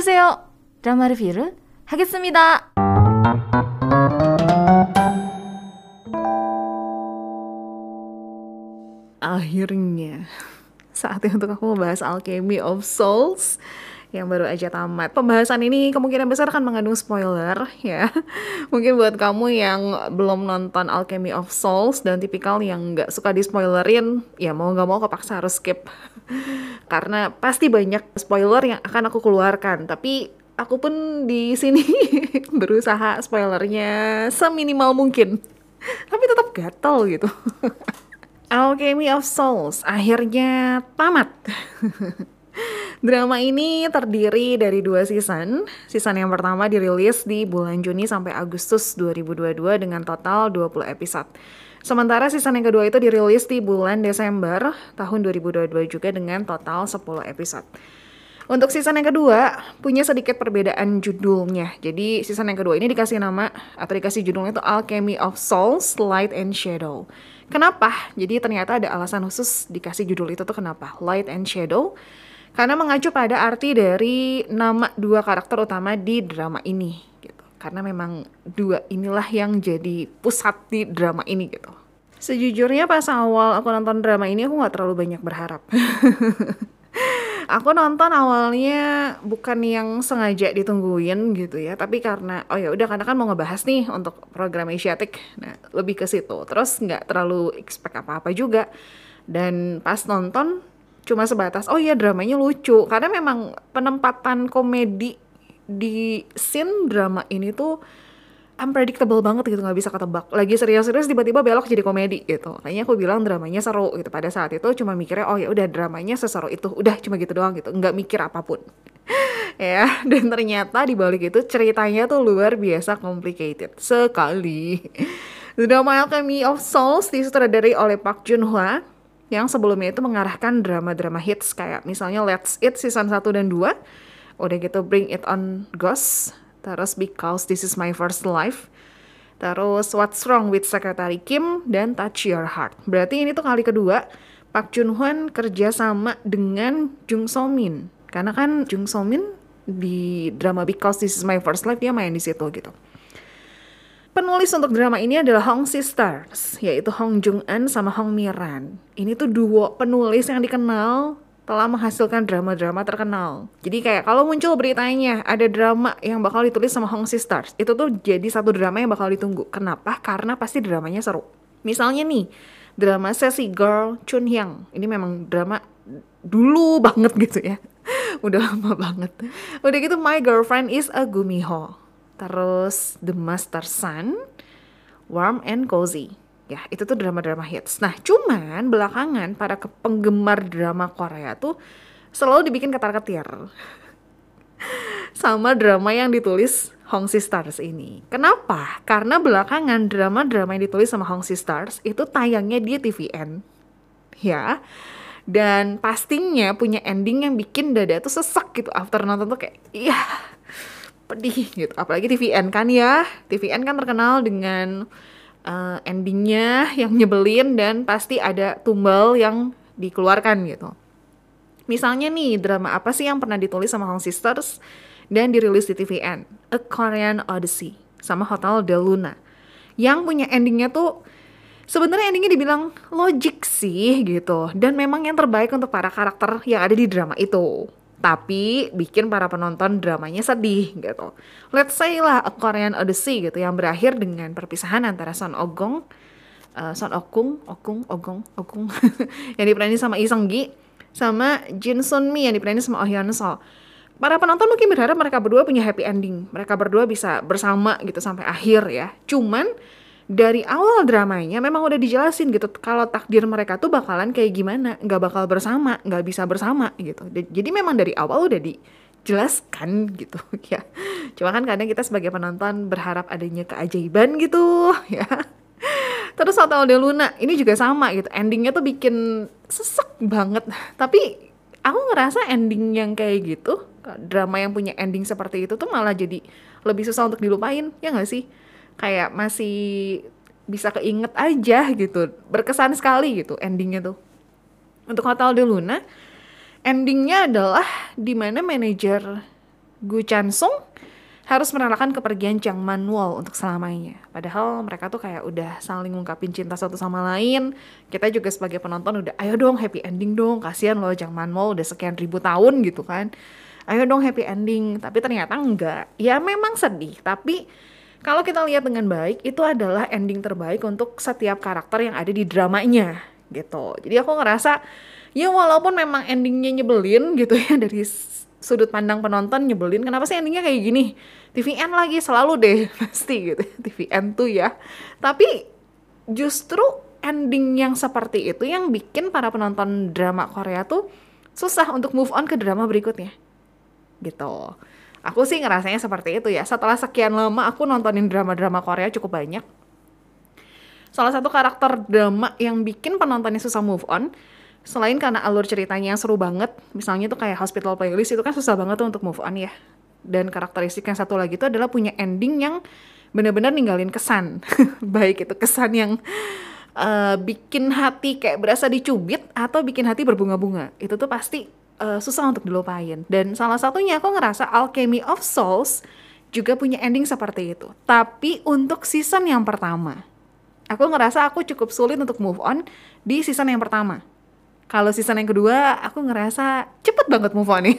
어서오세요. 드라마 리뷰를 하겠습니다. Akhirnya, saatnya untuk aku membahas Alchemy of Souls yang baru aja tamat. Pembahasan ini kemungkinan besar akan mengandung spoiler ya. Mungkin buat kamu yang belum nonton Alchemy of Souls dan tipikal yang nggak suka di spoilerin, ya mau nggak mau kepaksa harus skip. Karena pasti banyak spoiler yang akan aku keluarkan. Tapi aku pun di sini berusaha spoilernya seminimal mungkin. Tapi tetap gatel gitu. Alchemy of Souls akhirnya tamat. Drama ini terdiri dari dua season. Season yang pertama dirilis di bulan Juni sampai Agustus 2022 dengan total 20 episode. Sementara season yang kedua itu dirilis di bulan Desember tahun 2022 juga dengan total 10 episode. Untuk season yang kedua punya sedikit perbedaan judulnya. Jadi season yang kedua ini dikasih nama atau dikasih judulnya itu Alchemy of Souls, Light and Shadow. Kenapa? Jadi ternyata ada alasan khusus dikasih judul itu tuh kenapa? Light and Shadow. Karena mengacu pada arti dari nama dua karakter utama di drama ini gitu. Karena memang dua inilah yang jadi pusat di drama ini gitu. Sejujurnya pas awal aku nonton drama ini aku nggak terlalu banyak berharap. aku nonton awalnya bukan yang sengaja ditungguin gitu ya tapi karena oh ya udah karena kan mau ngebahas nih untuk program Asiatic nah lebih ke situ terus nggak terlalu expect apa apa juga dan pas nonton cuma sebatas oh iya dramanya lucu. Karena memang penempatan komedi di scene drama ini tuh unpredictable banget gitu nggak bisa ketebak. Lagi serius-serius tiba-tiba belok jadi komedi gitu. Kayaknya aku bilang dramanya seru gitu. Pada saat itu cuma mikirnya oh ya udah dramanya seseru itu. Udah cuma gitu doang gitu. Nggak mikir apa pun. Ya dan ternyata di balik itu ceritanya tuh luar biasa complicated sekali. Drama Alchemy of Souls disutradari oleh Park Jun Hwa yang sebelumnya itu mengarahkan drama-drama hits kayak misalnya Let's Eat season 1 dan 2 udah gitu Bring It On Ghost terus Because This Is My First Life, terus What's Wrong with Secretary Kim, dan Touch Your Heart. Berarti ini tuh kali kedua Pak Jun Hwan kerja sama dengan Jung So Min. Karena kan Jung So Min di drama Because This Is My First Life dia main di situ gitu. Penulis untuk drama ini adalah Hong Sisters, yaitu Hong Jung Eun sama Hong Miran. Ini tuh duo penulis yang dikenal telah menghasilkan drama-drama terkenal. Jadi kayak kalau muncul beritanya ada drama yang bakal ditulis sama Hong Sisters, itu tuh jadi satu drama yang bakal ditunggu. Kenapa? Karena pasti dramanya seru. Misalnya nih, drama Sassy Girl Chun Hyang. Ini memang drama dulu banget gitu ya. Udah lama banget. Udah gitu My Girlfriend is a Gumiho. Terus The Master Sun, Warm and Cozy. Ya, itu tuh drama-drama hits. Nah, cuman belakangan para penggemar drama Korea tuh selalu dibikin ketar-ketir. Sama drama yang ditulis Hong Stars ini. Kenapa? Karena belakangan drama-drama yang ditulis sama Hong Stars itu tayangnya di TVN. Ya. Dan pastinya punya ending yang bikin dada tuh sesak gitu after nonton tuh kayak iya pedih gitu. Apalagi TVN kan ya. TVN kan terkenal dengan uh, endingnya yang nyebelin dan pasti ada tumbal yang dikeluarkan gitu. Misalnya nih drama apa sih yang pernah ditulis sama Hong Sisters dan dirilis di TVN? A Korean Odyssey sama Hotel Del Luna. Yang punya endingnya tuh sebenarnya endingnya dibilang logik sih gitu dan memang yang terbaik untuk para karakter yang ada di drama itu tapi bikin para penonton dramanya sedih gitu. Let's say lah A Korean Odyssey gitu yang berakhir dengan perpisahan antara Son Ogong, uh, Son Okung, Okung, Ogong, Okung yang diperanin sama Lee Seung Gi sama Jin Sun Mi yang diperanin sama Oh Hyun So. Para penonton mungkin berharap mereka berdua punya happy ending. Mereka berdua bisa bersama gitu sampai akhir ya. Cuman dari awal dramanya memang udah dijelasin gitu kalau takdir mereka tuh bakalan kayak gimana nggak bakal bersama nggak bisa bersama gitu. Jadi memang dari awal udah dijelaskan gitu ya. Cuma kan kadang kita sebagai penonton berharap adanya keajaiban gitu ya. Terus Hotel de Luna ini juga sama gitu endingnya tuh bikin sesek banget. Tapi aku ngerasa ending yang kayak gitu drama yang punya ending seperti itu tuh malah jadi lebih susah untuk dilupain ya nggak sih kayak masih bisa keinget aja gitu berkesan sekali gitu endingnya tuh untuk Hotel de Luna endingnya adalah di mana manajer Gu Chansung harus merelakan kepergian Chang Manuel untuk selamanya. Padahal mereka tuh kayak udah saling ngungkapin cinta satu sama lain. Kita juga sebagai penonton udah, ayo dong happy ending dong. Kasihan loh Chang Manuel udah sekian ribu tahun gitu kan. Ayo dong happy ending. Tapi ternyata enggak. Ya memang sedih, tapi kalau kita lihat dengan baik, itu adalah ending terbaik untuk setiap karakter yang ada di dramanya gitu. Jadi aku ngerasa ya walaupun memang endingnya nyebelin gitu ya dari sudut pandang penonton nyebelin kenapa sih endingnya kayak gini? TVN lagi selalu deh pasti gitu. TVN tuh ya. Tapi justru ending yang seperti itu yang bikin para penonton drama Korea tuh susah untuk move on ke drama berikutnya gitu aku sih ngerasanya seperti itu ya setelah sekian lama aku nontonin drama-drama Korea cukup banyak salah satu karakter drama yang bikin penontonnya susah move on selain karena alur ceritanya yang seru banget, misalnya tuh kayak Hospital Playlist itu kan susah banget tuh untuk move on ya. Dan karakteristik yang satu lagi itu adalah punya ending yang benar-benar ninggalin kesan. Baik itu kesan yang uh, bikin hati kayak berasa dicubit atau bikin hati berbunga-bunga. Itu tuh pasti uh, susah untuk dilupain. Dan salah satunya aku ngerasa Alchemy of Souls juga punya ending seperti itu. Tapi untuk season yang pertama. Aku ngerasa aku cukup sulit untuk move on di season yang pertama kalau season yang kedua, aku ngerasa cepet banget move on ya.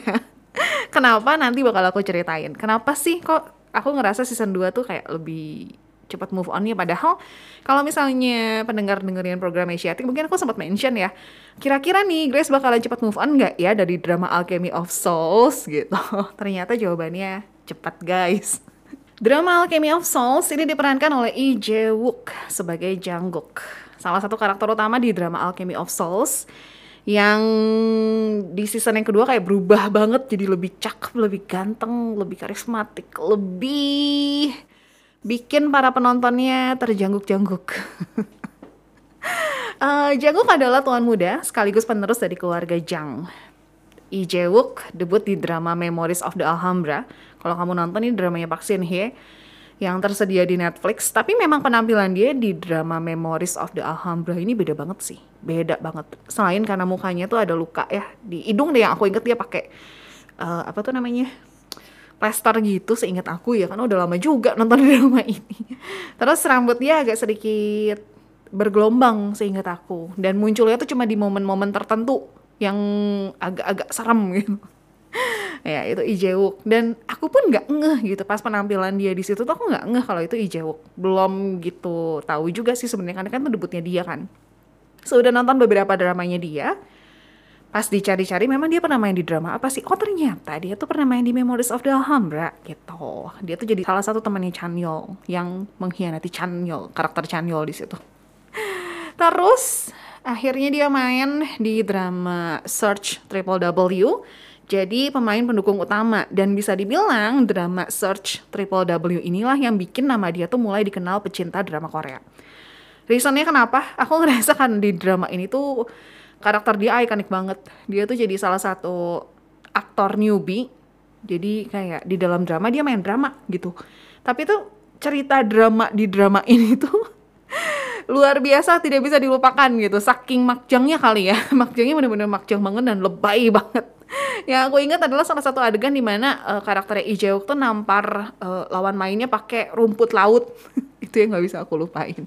Kenapa nanti bakal aku ceritain. Kenapa sih kok aku ngerasa season 2 tuh kayak lebih cepat move on ya. Padahal kalau misalnya pendengar dengerin program Asiatic mungkin aku sempat mention ya kira-kira nih Grace bakalan cepat move on nggak ya dari drama Alchemy of Souls gitu? Ternyata jawabannya cepat guys. Drama Alchemy of Souls ini diperankan oleh Lee Jae Wook sebagai Jungkook salah satu karakter utama di drama Alchemy of Souls yang di season yang kedua kayak berubah banget jadi lebih cakep, lebih ganteng, lebih karismatik, lebih bikin para penontonnya terjangguk-jangguk. uh, Janguk adalah tuan muda sekaligus penerus dari keluarga Jang. Lee Jae-wook debut di drama Memories of the Alhambra. Kalau kamu nonton ini dramanya Park Shin Hye yang tersedia di Netflix. Tapi memang penampilan dia di drama Memories of the Alhambra ini beda banget sih, beda banget. Selain karena mukanya tuh ada luka ya di hidung deh yang aku inget dia pakai uh, apa tuh namanya plaster gitu seingat aku ya karena udah lama juga nonton drama ini. Terus rambut dia agak sedikit bergelombang seingat aku. Dan munculnya tuh cuma di momen-momen tertentu yang agak-agak serem gitu. Ya itu Ijewuk dan aku pun nggak ngeh gitu pas penampilan dia di situ tuh aku nggak ngeh kalau itu Ijewuk belum gitu tahu juga sih sebenarnya karena kan itu debutnya dia kan. So, nonton beberapa dramanya dia pas dicari-cari memang dia pernah main di drama. Apa sih? Oh ternyata dia tuh pernah main di Memories of the Alhambra gitu. Dia tuh jadi salah satu temannya Chanyol yang mengkhianati Chanyol karakter Chanyol di situ. Terus akhirnya dia main di drama Search Triple W. Jadi pemain pendukung utama. Dan bisa dibilang drama Search Triple W inilah yang bikin nama dia tuh mulai dikenal pecinta drama Korea. Reasonnya kenapa? Aku ngerasa kan di drama ini tuh karakter dia ikonik banget. Dia tuh jadi salah satu aktor newbie. Jadi kayak di dalam drama dia main drama gitu. Tapi tuh cerita drama di drama ini tuh luar biasa tidak bisa dilupakan gitu saking makjangnya kali ya makjangnya bener-bener makjang banget dan lebay banget yang aku ingat adalah salah satu adegan di mana uh, karakternya Ijeok tuh nampar uh, lawan mainnya pakai rumput laut. itu yang nggak bisa aku lupain.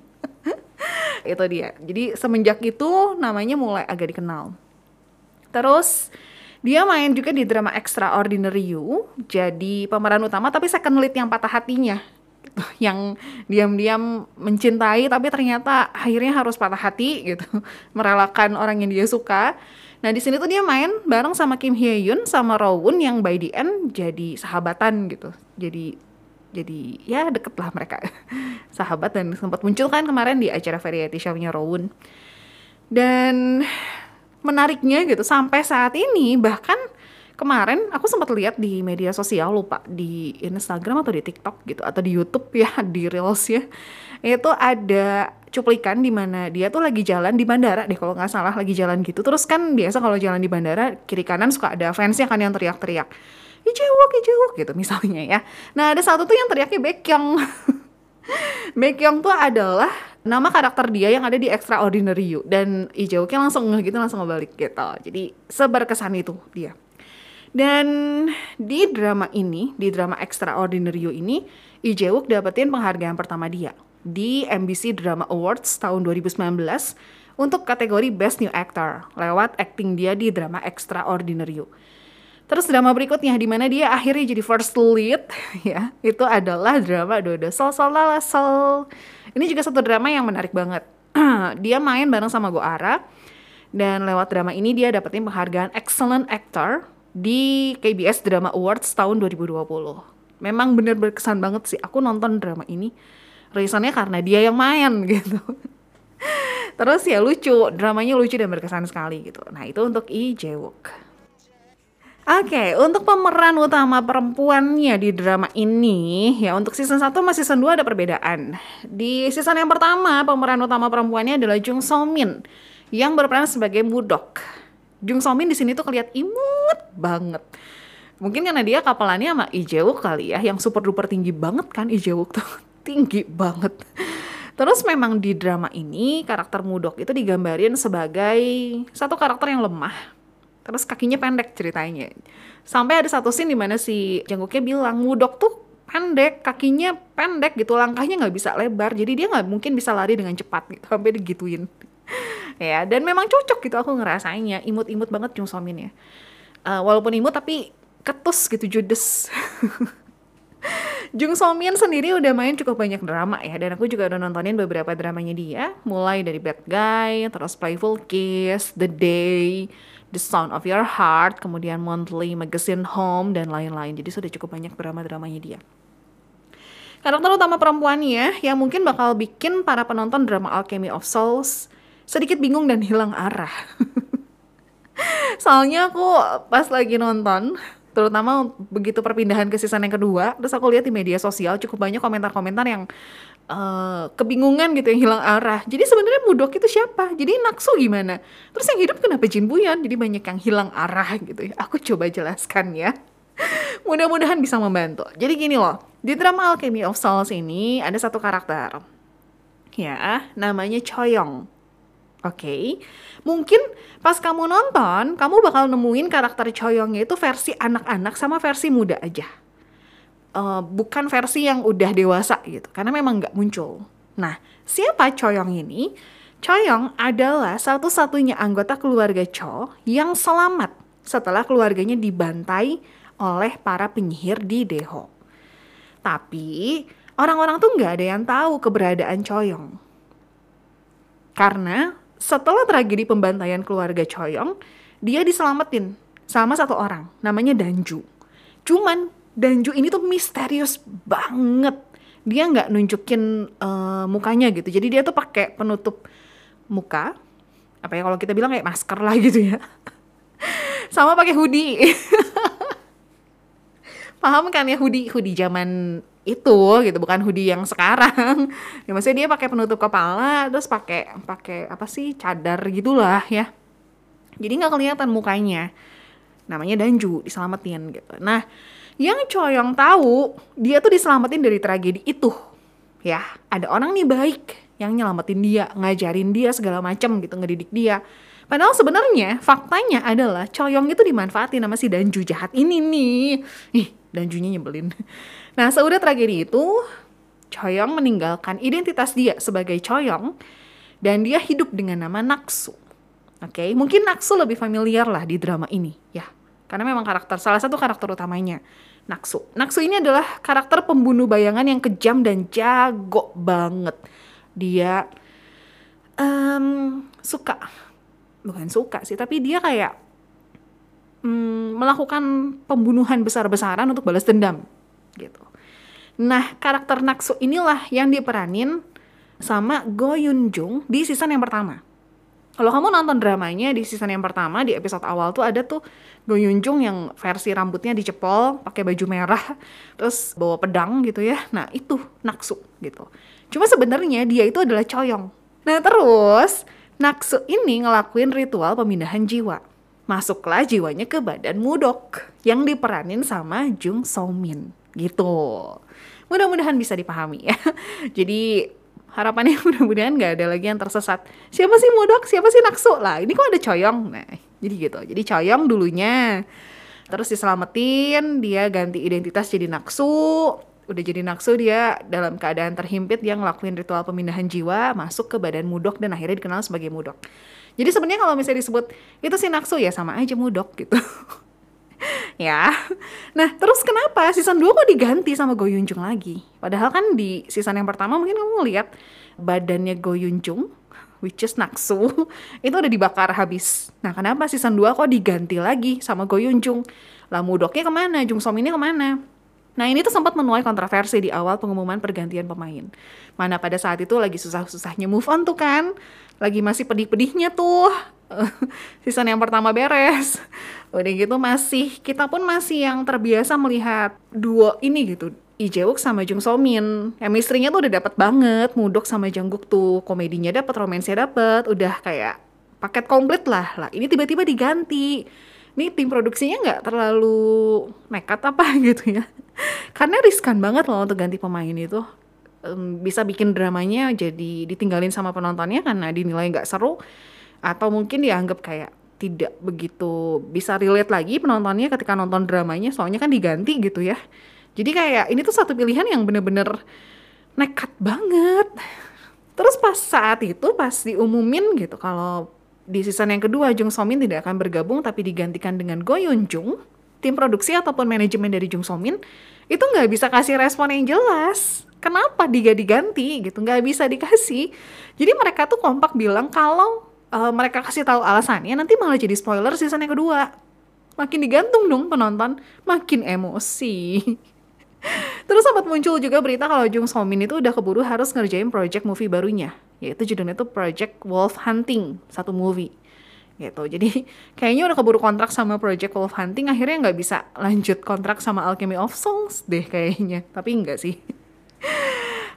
Itu dia. Jadi semenjak itu namanya mulai agak dikenal. Terus dia main juga di drama Extraordinary You, jadi pemeran utama tapi second lead yang patah hatinya. yang diam-diam mencintai tapi ternyata akhirnya harus patah hati gitu, merelakan orang yang dia suka Nah di sini tuh dia main bareng sama Kim Hye Yoon sama Rowoon yang by the end jadi sahabatan gitu. Jadi jadi ya deket lah mereka. Sahabat dan sempat muncul kan kemarin di acara variety show-nya Rowoon. Dan menariknya gitu sampai saat ini bahkan kemarin aku sempat lihat di media sosial lupa di Instagram atau di TikTok gitu atau di YouTube ya di Reels ya itu ada cuplikan di mana dia tuh lagi jalan di bandara deh kalau nggak salah lagi jalan gitu. Terus kan biasa kalau jalan di bandara kiri kanan suka ada fansnya kan yang teriak-teriak Ijewok, Ijewok gitu misalnya ya. Nah ada satu tuh yang teriaknya Baekhyun Baekhyun tuh adalah nama karakter dia yang ada di Extraordinary You. Dan Ijewoknya langsung ngeh gitu langsung ngebalik gitu. Jadi seberkesan itu dia. Dan di drama ini, di drama Extraordinary You ini, Lee Jae-wook dapetin penghargaan pertama dia di MBC Drama Awards tahun 2019 untuk kategori Best New Actor lewat acting dia di drama Extraordinary You. Terus drama berikutnya di mana dia akhirnya jadi first lead ya, itu adalah drama Dodo Sol Sol Lala Sol. Ini juga satu drama yang menarik banget. dia main bareng sama Go Ara dan lewat drama ini dia dapetin penghargaan Excellent Actor di KBS Drama Awards tahun 2020. Memang bener berkesan banget sih aku nonton drama ini. Reasonnya karena dia yang main gitu. Terus ya lucu, dramanya lucu dan berkesan sekali gitu. Nah itu untuk Lee Jae-wook. Oke, okay, untuk pemeran utama perempuannya di drama ini, ya untuk season 1 sama season 2 ada perbedaan. Di season yang pertama, pemeran utama perempuannya adalah Jung So Min yang berperan sebagai Mudok. Jung So Min di sini tuh kelihatan imut banget. Mungkin karena dia kapalannya sama Lee Jae Wook kali ya, yang super duper tinggi banget kan Lee Jae Wook tuh. tinggi banget. Terus memang di drama ini karakter Mudok itu digambarin sebagai satu karakter yang lemah terus kakinya pendek ceritanya. Sampai ada satu scene di mana si Jangkuknya bilang Mudok tuh pendek kakinya pendek gitu langkahnya nggak bisa lebar jadi dia nggak mungkin bisa lari dengan cepat gitu. Sampai digituin. Ya dan memang cocok gitu aku ngerasainnya. Imut-imut banget Jung Somin ya. Uh, walaupun imut tapi ketus gitu judes. Jung So Min sendiri udah main cukup banyak drama ya dan aku juga udah nontonin beberapa dramanya dia. Mulai dari Bad Guy terus Playful Kiss The Day The Sound of Your Heart, kemudian Monthly Magazine Home, dan lain-lain. Jadi sudah cukup banyak drama-dramanya dia. Karakter utama perempuannya yang mungkin bakal bikin para penonton drama Alchemy of Souls sedikit bingung dan hilang arah. Soalnya aku pas lagi nonton, terutama begitu perpindahan ke season yang kedua, terus aku lihat di media sosial cukup banyak komentar-komentar yang uh, kebingungan gitu yang hilang arah. Jadi sebenarnya Mudok itu siapa? Jadi Naksu gimana? Terus yang hidup kenapa Jin Buyan? Jadi banyak yang hilang arah gitu ya. Aku coba jelaskan ya. Mudah-mudahan bisa membantu. Jadi gini loh, di drama Alchemy of Souls ini ada satu karakter. Ya, namanya Choyong. Oke, okay. mungkin pas kamu nonton, kamu bakal nemuin karakter Choyongnya itu versi anak-anak sama versi muda aja uh, bukan versi yang udah dewasa gitu karena memang nggak muncul. Nah, siapa Choyong ini? Choyong adalah satu-satunya anggota keluarga Cho yang selamat setelah keluarganya dibantai oleh para penyihir di Deho. Tapi orang-orang tuh nggak ada yang tahu keberadaan Choyong. Karena setelah tragedi pembantaian keluarga Choyong, dia diselamatin sama satu orang, namanya Danju. Cuman Danju ini tuh misterius banget. Dia nggak nunjukin uh, mukanya gitu. Jadi dia tuh pakai penutup muka. Apa ya kalau kita bilang kayak masker lah gitu ya. Sama pakai hoodie. Paham kan ya hoodie hoodie zaman itu gitu bukan hoodie yang sekarang ya maksudnya dia pakai penutup kepala terus pakai pakai apa sih cadar gitulah ya jadi nggak kelihatan mukanya namanya Danju diselamatin gitu nah yang Choyong tahu, dia tuh diselamatin dari tragedi itu. Ya, ada orang nih baik yang nyelamatin dia, ngajarin dia segala macam gitu, ngedidik dia. Padahal sebenarnya faktanya adalah Choyong itu dimanfaatin sama si Danju jahat ini nih. Ih, Danjunya nyebelin. Nah, seudah tragedi itu, Choyong meninggalkan identitas dia sebagai Choyong dan dia hidup dengan nama Naksu. Oke, okay? mungkin Naksu lebih familiar lah di drama ini, ya. Karena memang karakter salah satu karakter utamanya Naksu. Naksu ini adalah karakter pembunuh bayangan yang kejam dan jago banget. Dia um, suka, bukan suka sih, tapi dia kayak um, melakukan pembunuhan besar-besaran untuk balas dendam, gitu. Nah, karakter Naksu inilah yang diperanin sama Go Yun Jung di season yang pertama. Kalau kamu nonton dramanya di season yang pertama di episode awal tuh ada tuh Go Yun Jung yang versi rambutnya dicepol, pakai baju merah, terus bawa pedang gitu ya. Nah, itu Naksu gitu. Cuma sebenarnya dia itu adalah Choyong. Nah, terus Naksu ini ngelakuin ritual pemindahan jiwa. Masuklah jiwanya ke badan Mudok yang diperanin sama Jung So Min gitu. Mudah-mudahan bisa dipahami ya. Jadi harapannya mudah-mudahan nggak ada lagi yang tersesat siapa sih modok siapa sih naksu lah ini kok ada coyong nah jadi gitu jadi coyong dulunya Terus diselamatin, dia ganti identitas jadi Naksu. Udah jadi Naksu dia dalam keadaan terhimpit dia ngelakuin ritual pemindahan jiwa, masuk ke badan Mudok dan akhirnya dikenal sebagai Mudok. Jadi sebenarnya kalau misalnya disebut itu si Naksu ya sama aja Mudok gitu. ya. Nah, terus kenapa season 2 kok diganti sama Go Yunjung lagi? Padahal kan di season yang pertama mungkin kamu ngeliat badannya Go Yunjung which is Naksu itu udah dibakar habis. Nah, kenapa season 2 kok diganti lagi sama Go Yunjung? Lah Mudoknya ke mana? Jung Som ini ke mana? Nah ini tuh sempat menuai kontroversi di awal pengumuman pergantian pemain. Mana pada saat itu lagi susah-susahnya move on tuh kan. Lagi masih pedih-pedihnya tuh. season yang pertama beres. Udah gitu masih, kita pun masih yang terbiasa melihat duo ini gitu. Jae-wook sama Jung So Min. Chemistry-nya tuh udah dapet banget. Mudok sama Jungkook tuh komedinya dapet, romansnya dapet. Udah kayak paket komplit lah. Lah ini tiba-tiba diganti. Ini tim produksinya nggak terlalu nekat apa gitu ya. Karena riskan banget loh untuk ganti pemain itu. Um, bisa bikin dramanya jadi ditinggalin sama penontonnya karena dinilai nggak seru. Atau mungkin dianggap kayak tidak begitu bisa relate lagi penontonnya ketika nonton dramanya soalnya kan diganti gitu ya jadi kayak ini tuh satu pilihan yang bener-bener nekat banget. Terus pas saat itu pas diumumin gitu kalau di season yang kedua Jung So Min tidak akan bergabung tapi digantikan dengan Go Yoon Jung tim produksi ataupun manajemen dari Jung So Min itu nggak bisa kasih respon yang jelas. Kenapa dia diganti gitu? Nggak bisa dikasih. Jadi mereka tuh kompak bilang kalau uh, mereka kasih tahu alasannya nanti malah jadi spoiler season yang kedua. Makin digantung dong penonton makin emosi Terus sempat muncul juga berita kalau Jung So Min itu udah keburu harus ngerjain project movie barunya, yaitu judulnya itu Project Wolf Hunting, satu movie gitu. Jadi kayaknya udah keburu kontrak sama Project Wolf Hunting, akhirnya nggak bisa lanjut kontrak sama Alchemy of Songs deh kayaknya. Tapi enggak sih.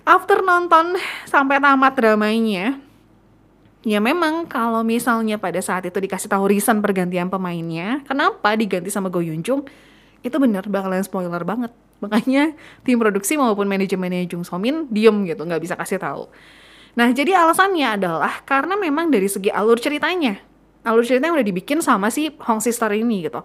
After nonton sampai tamat dramanya, Ya memang kalau misalnya pada saat itu dikasih tahu reason pergantian pemainnya, kenapa diganti sama Go Yun Jung, itu bener bakalan spoiler banget. Makanya tim produksi maupun manajemennya Jung So Min diem gitu, nggak bisa kasih tahu. Nah jadi alasannya adalah karena memang dari segi alur ceritanya, alur ceritanya udah dibikin sama si Hong Sister ini gitu.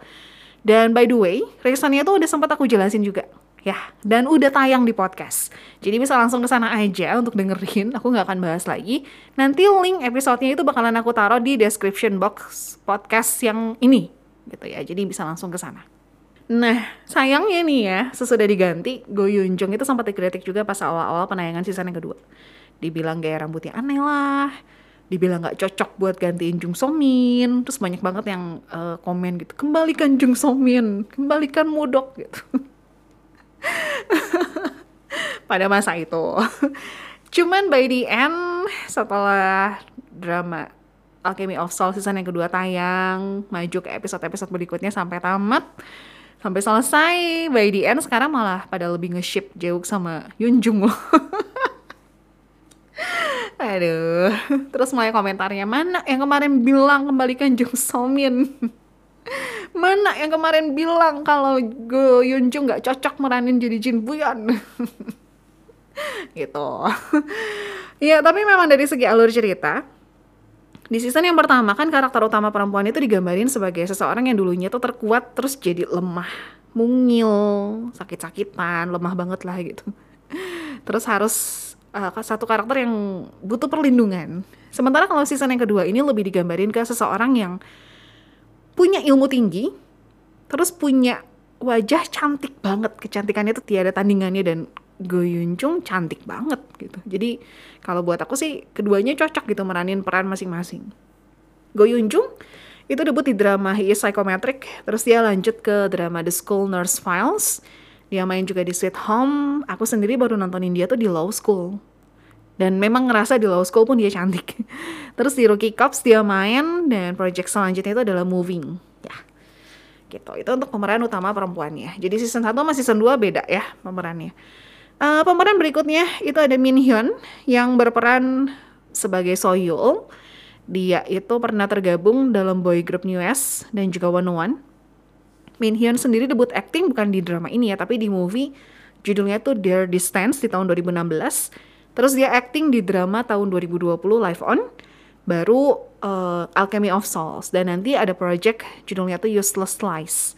Dan by the way, reasonnya tuh udah sempat aku jelasin juga. Ya dan udah tayang di podcast. Jadi bisa langsung ke sana aja untuk dengerin. Aku nggak akan bahas lagi. Nanti link episodenya itu bakalan aku taruh di description box podcast yang ini. Gitu ya jadi bisa langsung ke sana Nah, sayangnya nih ya, sesudah diganti, Go Yoon Jung itu sempat dikritik juga pas awal-awal penayangan season yang kedua. Dibilang gaya rambutnya aneh lah, dibilang nggak cocok buat gantiin Jung So Min, terus banyak banget yang uh, komen gitu, kembalikan Jung So Min, kembalikan Mudok gitu. pada masa itu. Cuman by the end setelah drama Alchemy of Soul season yang kedua tayang, maju ke episode-episode berikutnya sampai tamat, sampai selesai, by the end sekarang malah pada lebih nge-ship Jeuk sama Yunjung loh. Aduh, terus mulai komentarnya, mana yang kemarin bilang kembalikan Jung Somin? Mana yang kemarin bilang kalau Go Yunjung nggak cocok meranin jadi Jin Buyan? gitu. ya, tapi memang dari segi alur cerita, di season yang pertama kan karakter utama perempuan itu digambarin sebagai seseorang yang dulunya tuh terkuat terus jadi lemah, mungil, sakit-sakitan, lemah banget lah gitu. Terus harus uh, satu karakter yang butuh perlindungan. Sementara kalau season yang kedua ini lebih digambarin ke seseorang yang punya ilmu tinggi, terus punya wajah cantik banget. Kecantikannya itu tiada tandingannya dan Go Yun cantik banget gitu. Jadi kalau buat aku sih keduanya cocok gitu meranin peran masing-masing. Go Yun itu debut di drama He is Psychometric, terus dia lanjut ke drama The School Nurse Files. Dia main juga di Sweet Home. Aku sendiri baru nontonin dia tuh di Law School. Dan memang ngerasa di Law School pun dia cantik. Terus di Rookie Cops dia main dan project selanjutnya itu adalah Moving. Ya. Gitu. Itu untuk pemeran utama perempuannya. Jadi season 1 sama season 2 beda ya pemerannya. Uh, pemeran berikutnya itu ada Min Hyun yang berperan sebagai Soyul. Dia itu pernah tergabung dalam boy group New S dan juga One One. Min Hyun sendiri debut acting bukan di drama ini ya, tapi di movie judulnya tuh Dear Distance di tahun 2016 Terus dia acting di drama tahun 2020 Live On, baru uh, Alchemy of Souls, dan nanti ada project judulnya tuh Useless Lies.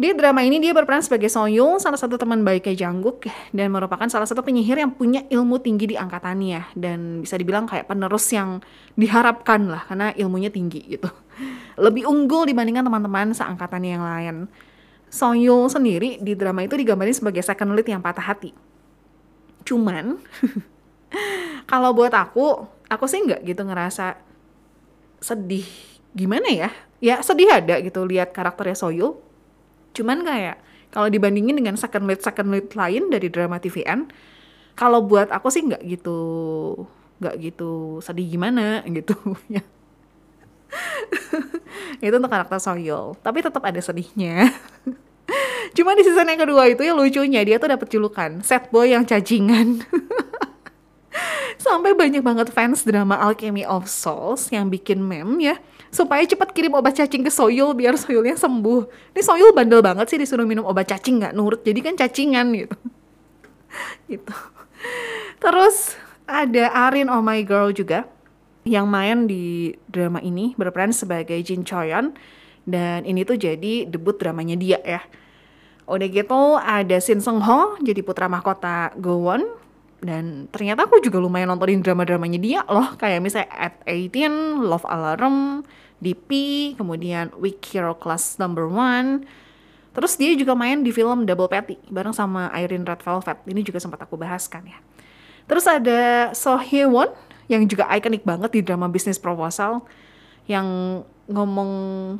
Di drama ini dia berperan sebagai Soyul, salah satu teman baiknya Janggook dan merupakan salah satu penyihir yang punya ilmu tinggi di angkatannya dan bisa dibilang kayak penerus yang diharapkan lah karena ilmunya tinggi gitu. Lebih unggul dibandingkan teman-teman seangkatannya yang lain. Soyul sendiri di drama itu digambarin sebagai second lead yang patah hati. Cuman kalau buat aku, aku sih nggak gitu ngerasa sedih gimana ya? Ya sedih ada gitu lihat karakternya Soyul Cuman kayak kalau dibandingin dengan second lead second lead lain dari drama TVN, kalau buat aku sih nggak gitu nggak gitu sedih gimana gitu ya. itu untuk karakter Soyol, tapi tetap ada sedihnya. Cuma di season yang kedua itu ya lucunya dia tuh dapat julukan set boy yang cacingan. Sampai banyak banget fans drama Alchemy of Souls yang bikin meme ya supaya cepat kirim obat cacing ke Soyul biar Soyulnya sembuh. Ini Soyul bandel banget sih disuruh minum obat cacing nggak nurut, jadi kan cacingan gitu. gitu. Terus ada Arin Oh My Girl juga yang main di drama ini berperan sebagai Jin Choyon dan ini tuh jadi debut dramanya dia ya. Udah gitu ada Shin Seung Ho jadi putra mahkota Gowon dan ternyata aku juga lumayan nontonin drama-dramanya dia loh kayak misalnya At 18, Love Alarm, DP, kemudian Week Hero Class Number One. Terus dia juga main di film Double Patty bareng sama Irene Red Velvet. Ini juga sempat aku bahaskan ya. Terus ada So Hye Won yang juga ikonik banget di drama Business Proposal yang ngomong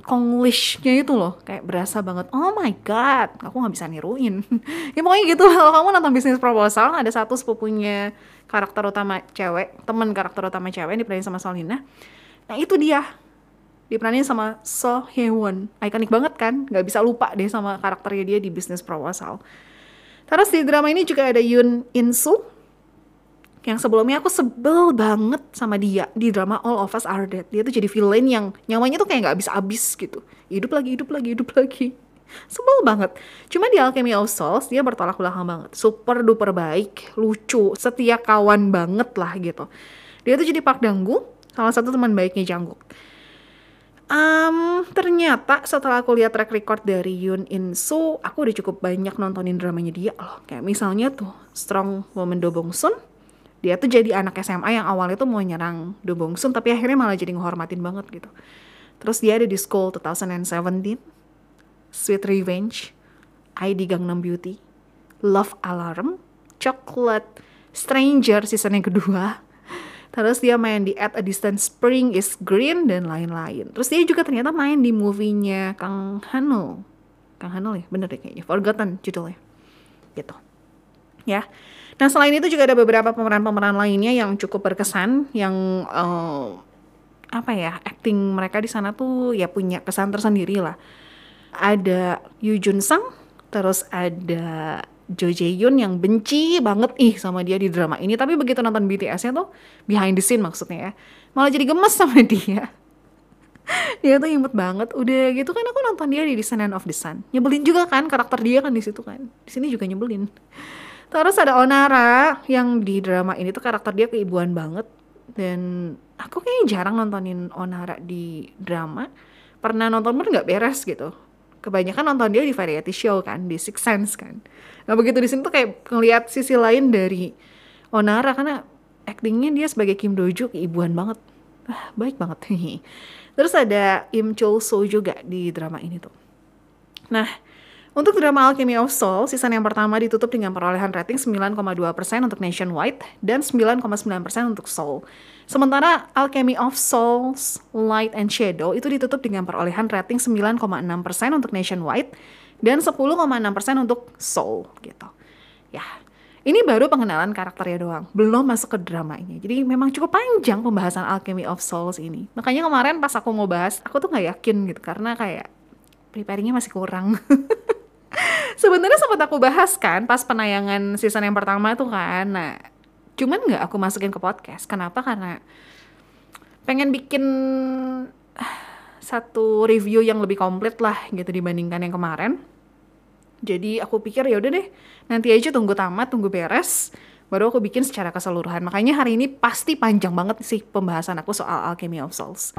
Konglishnya itu loh kayak berasa banget oh my god aku nggak bisa niruin. Ya pokoknya gitu. Kalau kamu nonton bisnis proposal ada satu sepupunya karakter utama cewek temen karakter utama cewek yang diperanin sama Solina. Nah itu dia. Diperanin sama So Hye-won ikonik banget kan? Nggak bisa lupa deh sama karakternya dia di bisnis proposal. Terus di drama ini juga ada Yoon In Soo yang sebelumnya aku sebel banget sama dia di drama All of Us Are Dead. Dia tuh jadi villain yang nyawanya tuh kayak nggak habis-habis gitu. Hidup lagi, hidup lagi, hidup lagi. Sebel banget. Cuma di Alchemy of Souls dia bertolak belakang banget. Super duper baik, lucu, setia kawan banget lah gitu. Dia tuh jadi Park Danggu, salah satu teman baiknya Janggook. Um, ternyata setelah aku lihat track record dari Yoon In Soo, aku udah cukup banyak nontonin dramanya dia loh. Kayak misalnya tuh Strong Woman Do Bong Soon, dia tuh jadi anak SMA yang awalnya tuh mau nyerang Do Bong Soon tapi akhirnya malah jadi ngehormatin banget gitu. Terus dia ada di School 2017, Sweet Revenge, ID Gangnam Beauty, Love Alarm, Chocolate, Stranger season yang kedua. Terus dia main di At a Distant Spring is Green dan lain-lain. Terus dia juga ternyata main di movie-nya Kang Hanul. Kang Hanul ya, bener deh kayaknya. Forgotten judulnya. Gitu. Ya. Nah selain itu juga ada beberapa pemeran-pemeran lainnya yang cukup berkesan, yang uh, apa ya acting mereka di sana tuh ya punya kesan tersendiri lah. Ada Yu Jun Sang, terus ada Jo Jae Yoon yang benci banget ih sama dia di drama ini, tapi begitu nonton BTS-nya tuh behind the scene maksudnya ya, malah jadi gemes sama dia. dia tuh imut banget. Udah gitu kan aku nonton dia di Descendant of the Sun. Nyebelin juga kan karakter dia kan di situ kan. Di sini juga nyebelin. Terus ada Onara yang di drama ini tuh karakter dia keibuan banget dan aku kayaknya jarang nontonin Onara di drama. Pernah nonton pun nggak beres gitu. Kebanyakan nonton dia di variety show kan, di Six Sense kan. Nah begitu di sini tuh kayak ngeliat sisi lain dari Onara karena actingnya dia sebagai Kim Doju keibuan banget. Ah, baik banget. Terus ada Im Chul Soo juga di drama ini tuh. Nah, untuk drama Alchemy of Soul, season yang pertama ditutup dengan perolehan rating 9,2% untuk nationwide dan 9,9% untuk Soul. Sementara Alchemy of Souls, Light and Shadow itu ditutup dengan perolehan rating 9,6% untuk nationwide dan 10,6% untuk Soul gitu. Ya, ini baru pengenalan karakternya doang, belum masuk ke dramanya. Jadi memang cukup panjang pembahasan Alchemy of Souls ini. Makanya kemarin pas aku mau bahas, aku tuh nggak yakin gitu karena kayak preparingnya masih kurang. Sebenarnya sempat aku bahas kan pas penayangan season yang pertama tuh kan. Nah, cuman nggak aku masukin ke podcast. Kenapa? Karena pengen bikin satu review yang lebih komplit lah gitu dibandingkan yang kemarin. Jadi aku pikir ya udah deh, nanti aja tunggu tamat, tunggu beres, baru aku bikin secara keseluruhan. Makanya hari ini pasti panjang banget sih pembahasan aku soal Alchemy of Souls.